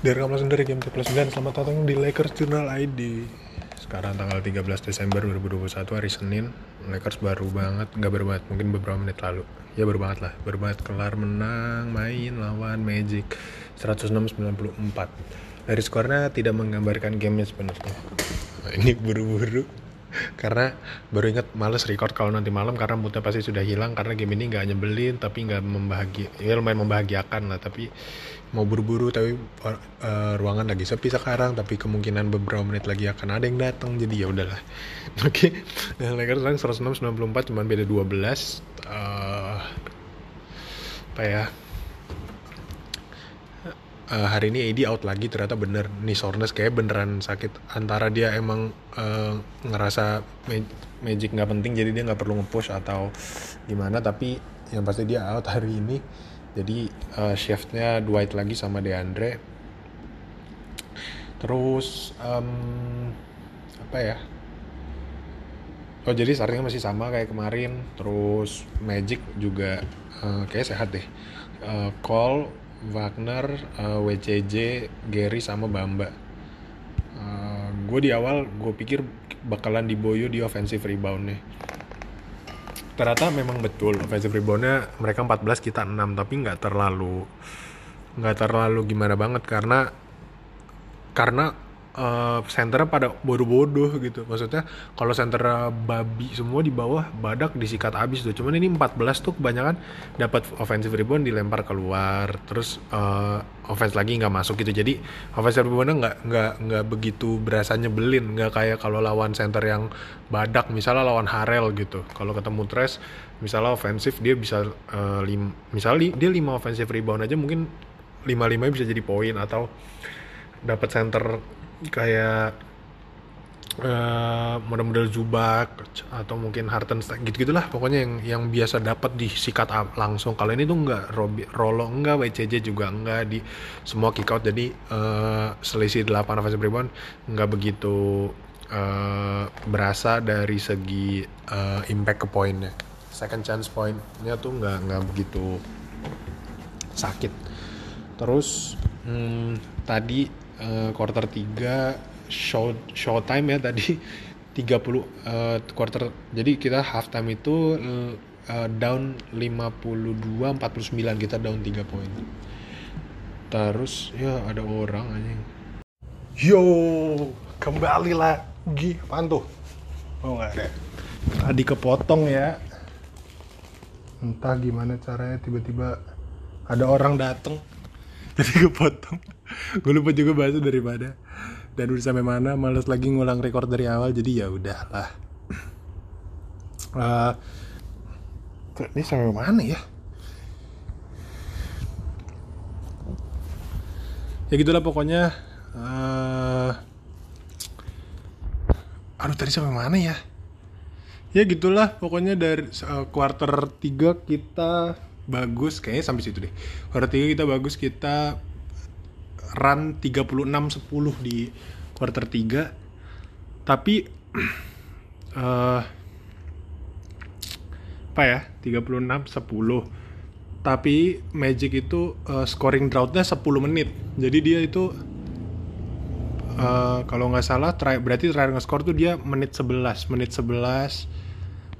Dari rekaman dari Game Plus 9 Selamat datang di Lakers Journal ID Sekarang tanggal 13 Desember 2021 hari Senin. Lakers baru banget Gak baru banget, mungkin beberapa menit lalu. Ya baru banget lah Baru banget. Kelar menang Main lawan Magic. 106-94 Dari skornya tidak menggambarkan gamenya sebenarnya nah, Ini buru-buru. Karena baru ingat males record kalau nanti malam karena moodnya pasti sudah hilang karena game ini nggak nyebelin tapi nggak membahagia ya lumayan membahagiakan lah tapi mau buru-buru tapi uh, ruangan lagi sepi sekarang tapi kemungkinan beberapa menit lagi akan ada yang datang jadi ya udahlah. Oke okay. nah, Lakers sekarang 106 94 cuman beda 12 uh, apa ya uh, hari ini AD out lagi ternyata bener. Nih soreness kayak beneran sakit. Antara dia emang uh, ngerasa magic nggak penting jadi dia nggak perlu ngepush atau gimana tapi yang pasti dia out hari ini jadi uh, shiftnya Dwight lagi sama DeAndre terus um, apa ya oh jadi startingnya masih sama kayak kemarin terus Magic juga uh, kayak sehat deh uh, Cole Wagner, uh, eh, WCJ, Gary sama Bamba. Uh, eh, gue di awal gue pikir bakalan diboyo di offensive reboundnya. Ternyata memang betul. Offensive reboundnya mereka 14 kita 6 tapi nggak terlalu nggak terlalu gimana banget karena karena uh, senternya pada bodoh-bodoh gitu. Maksudnya kalau center babi semua di bawah badak disikat abis tuh. Cuman ini 14 tuh kebanyakan dapat offensive rebound dilempar keluar terus uh, offense lagi nggak masuk gitu. Jadi offensive reboundnya nggak nggak nggak begitu berasa nyebelin. Nggak kayak kalau lawan center yang badak misalnya lawan Harel gitu. Kalau ketemu Tres misalnya offensive dia bisa uh, lim, misalnya dia 5 offensive rebound aja mungkin 5 5 bisa jadi poin atau dapat center kayak uh, model-model Zubak atau mungkin Hartenstein gitu gitulah pokoknya yang yang biasa dapat disikat langsung. Kalau ini tuh enggak Robi, Rolo enggak WCJ juga enggak di semua kick out. Jadi uh, selisih 8 offensive rebound enggak begitu uh, berasa dari segi uh, impact ke poinnya. Second chance pointnya tuh enggak enggak begitu sakit. Terus hmm, tadi uh, quarter 3 show show time ya tadi 30 uh, eh, quarter. Jadi kita half time itu uh, down 52 49 kita down 3 poin. Terus ya ada orang anjing yo kembali lagi. Pantu oh nggak? Ada tadi kepotong ya. Entah gimana caranya tiba-tiba ada orang dateng. Jadi kepotong gue lupa juga bahasa daripada dan udah sampai mana males lagi ngulang record dari awal jadi ya udahlah. Uh, ini sampai mana ya? Ya gitulah pokoknya uh, aduh tadi sampai mana ya? Ya gitulah pokoknya dari uh, quarter 3 kita bagus kayaknya sampai situ deh. Quarter 3 kita bagus kita run 36-10 di quarter 3 tapi uh, apa ya 36-10 tapi Magic itu uh, scoring droughtnya 10 menit. Jadi dia itu uh, kalau nggak salah try, berarti terakhir nge-score tuh dia menit 11 menit 11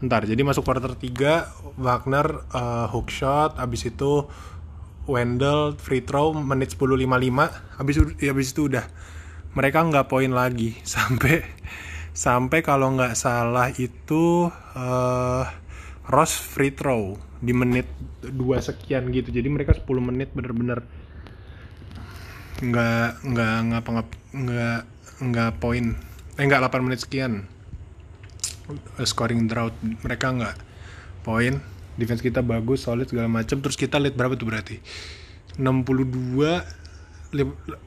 ntar jadi masuk quarter 3 Wagner uh, hook shot abis itu Wendell free throw menit 10.55 habis ya habis itu udah. Mereka nggak poin lagi. Sampai sampai kalau nggak salah itu uh, Ross free throw di menit dua sekian gitu. Jadi mereka 10 menit bener-bener nggak nggak nggak nggak nggak poin. Eh nggak 8 menit sekian. Scoring drought. Mereka nggak poin defense kita bagus solid segala macam terus kita lead berapa tuh berarti? 62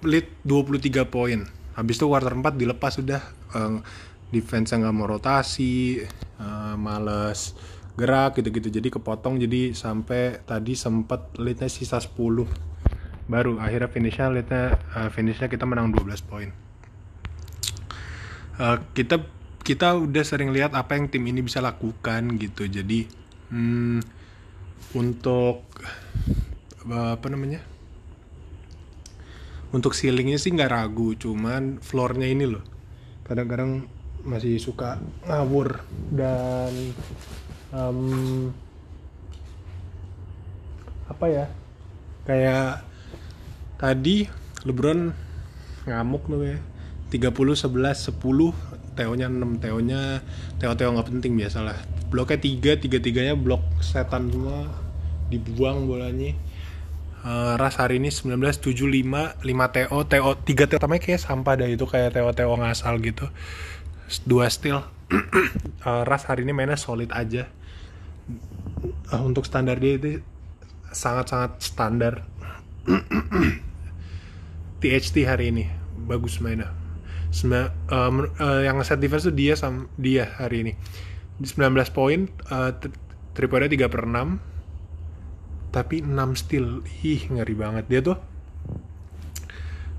lead 23 poin. Habis itu quarter 4 dilepas sudah uh, defense yang nggak mau rotasi uh, males gerak gitu-gitu. Jadi kepotong jadi sampai tadi sempat leadnya sisa 10 baru akhirnya finishnya leadnya uh, finishnya kita menang 12 poin. Uh, kita kita udah sering lihat apa yang tim ini bisa lakukan gitu. Jadi hmm, untuk apa namanya? Untuk ceilingnya sih nggak ragu cuman floornya ini loh. Kadang-kadang masih suka ngawur dan um, apa ya? Kayak tadi LeBron ngamuk loh ya 30 11 10 Teonya 6 Teonya Teo Teo nggak penting biasalah. Bloknya 3 tiga tiganya blok setan semua dibuang bolanya. Uh, Ras hari ini 1975 5 TO TO 3 TO tamanya kayak sampah dah itu kayak TO TO ngasal gitu. Dua steal uh, Ras hari ini mainnya solid aja. Uh, untuk standar dia itu sangat-sangat standar. THT hari ini bagus mainnya Sembilan, uh, yang set defense tuh dia sama dia hari ini. 19 poin uh, 3 poinnya 3 per 6 tapi 6 steal ih ngeri banget. Dia tuh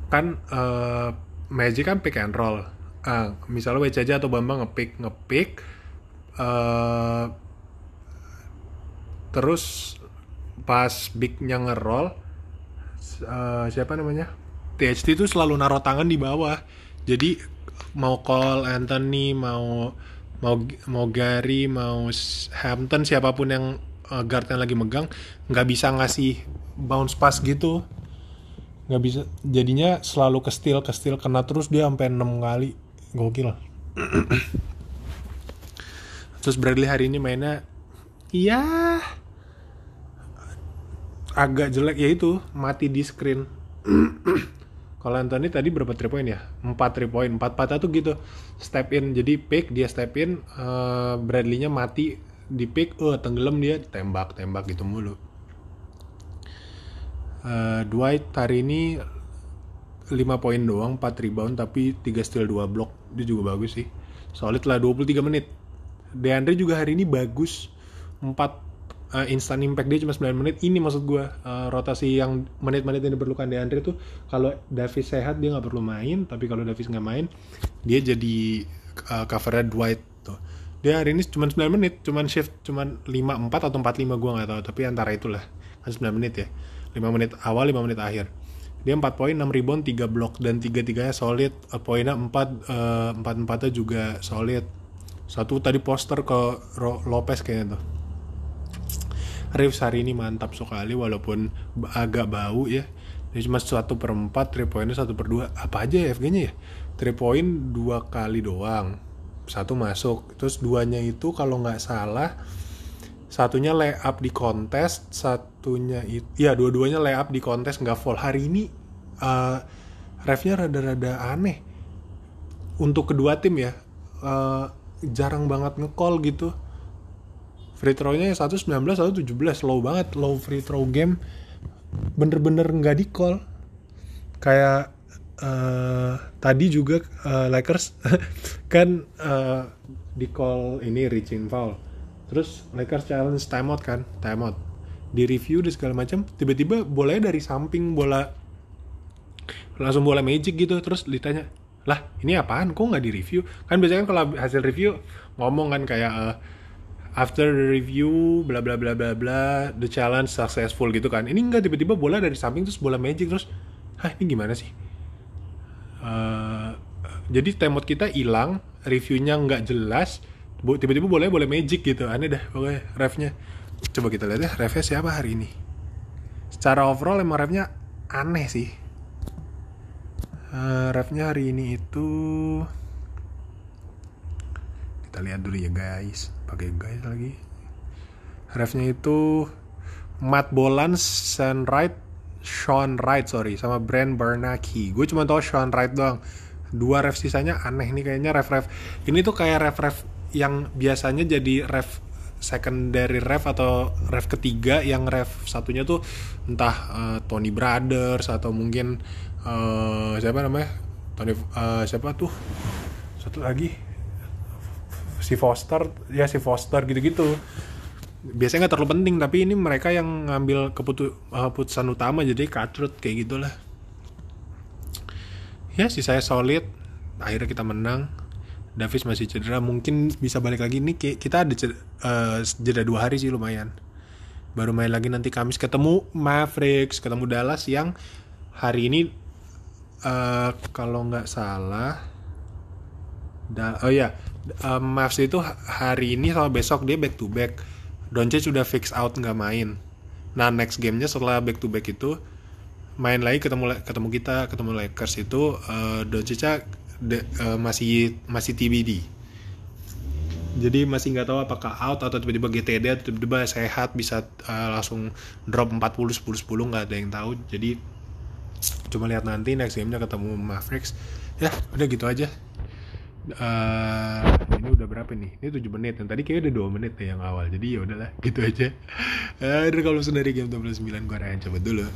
kan uh, Magic kan pick and roll. Uh, misalnya WC aja atau Bambang ngepick ngepick uh, terus pas bignya ngeroll uh, siapa namanya? THT itu selalu naruh tangan di bawah jadi mau call Anthony mau mau mau Gary mau Hampton siapa pun yang uh, yang lagi megang nggak bisa ngasih bounce pass gitu. Nggak bisa jadinya selalu ke steal ke steal kena terus dia sampai enam kali. Gokil. Terus Bradley hari ini mainnya iya agak jelek. Ya itu mati di screen kalau Anthony tadi berapa 3 point ya? 4 3 point 4 patah tuh gitu. Step in. Jadi pick dia step in uh, Bradley-nya mati. Di pick oh tenggelam dia. Tembak tembak gitu mulu. Uh, Dwight hari ini 5 poin doang 4 rebound tapi 3 steal 2 block. Dia juga bagus sih. Solid lah 23 menit. Deandre juga hari ini bagus. 4 uh, instant impact dia cuma 9 menit. Ini maksud gue uh, rotasi yang menit-menit yang diperlukan di Andre tuh kalau Davis sehat dia nggak perlu main. Tapi kalau Davis nggak main dia jadi uh, covernya Dwight tuh. Dia hari ini cuma 9 menit cuma shift cuma 5 4 atau 4 5 gue nggak tahu. Tapi antara itulah kan 9 menit ya. 5 menit awal 5 menit akhir. Dia 4 poin 6 rebound 3 block dan 3 tiganya solid. Uh, poinnya 4 uh, 4 4 juga solid. Satu tadi poster ke Lopez kayaknya tuh Reeves hari ini mantap sekali walaupun agak bau ya ini cuma satu per empat, three pointnya satu per dua. Apa aja ya FG-nya ya? Three point dua kali doang. Satu masuk. Terus duanya itu kalau nggak salah, satunya lay up di kontes, satunya itu, ya dua-duanya lay up di kontes nggak full. Hari ini uh, refnya rada-rada aneh. Untuk kedua tim ya, uh, jarang banget ngecall gitu free throw-nya 119 117 low banget low free throw game. Bener-bener nggak di call kayak uh, tadi juga uh, Lakers kan uh, di call ini reaching foul. Terus Lakers challenge timeout kan timeout. Di review dan segala macam tiba-tiba bolanya dari samping bola langsung bola magic gitu. Terus ditanya lah ini apaan? Kok nggak di review kan biasanya kan kalau hasil review ngomong kan kayak uh, after review bla bla bla bla bla the challenge successful gitu kan. Ini enggak tiba-tiba bola dari samping terus bola magic terus hah ini gimana sih? Uh, jadi temot kita hilang reviewnya nggak jelas tiba-tiba boleh boleh magic gitu. Aneh dah pokoknya refnya. Coba kita lihat ya refnya siapa hari ini? Secara overall emang refnya aneh sih. Uh, refnya hari ini itu kita lihat dulu ya guys. Pakai guys lagi. Refnya itu Matt Bolan, Sean Wright, Sean Wright sorry sama Brand Bernanke. Gue cuma tau Sean Wright doang. Dua ref sisanya aneh nih kayaknya ref ref ini tuh kayak ref ref yang biasanya jadi ref secondary ref atau ref ketiga yang ref satunya tuh entah uh, Tony Brothers atau mungkin uh, siapa namanya? Tony uh, siapa tuh? Satu lagi si Foster ya si Foster gitu-gitu. Biasanya nggak terlalu penting tapi ini mereka yang ngambil uh, keputusan utama jadi katrut kayak gitulah. Ya si saya solid akhirnya kita menang. Davis masih cedera mungkin bisa balik lagi. Nih kita ada cedera, uh, jeda dua hari sih lumayan. Baru main lagi nanti Kamis. Ketemu Mavericks ketemu Dallas yang hari ini eh, kalau nggak salah da, oh ya uh, Mavs itu ha- hari ini sama besok dia back to back. Doncic sudah fix out nggak main. Nah next gamenya setelah back to back itu main lagi ketemu ketemu kita ketemu Lakers itu uh, Doncic de- uh, masih masih TBD jadi masih nggak tahu apakah out atau tiba-tiba GTD atau tiba-tiba sehat bisa uh, langsung drop 40 10 10 nggak ada yang tahu. Jadi cuma lihat nanti next game-nya ketemu Mavericks. Ya udah gitu aja Eh, ini udah berapa nih? Ini 7 menit yang tadi kayaknya udah 2 menit deh yang awal. Jadi ya udahlah gitu aja. Aduh kalau dari game 29 gue Ryan coba dulu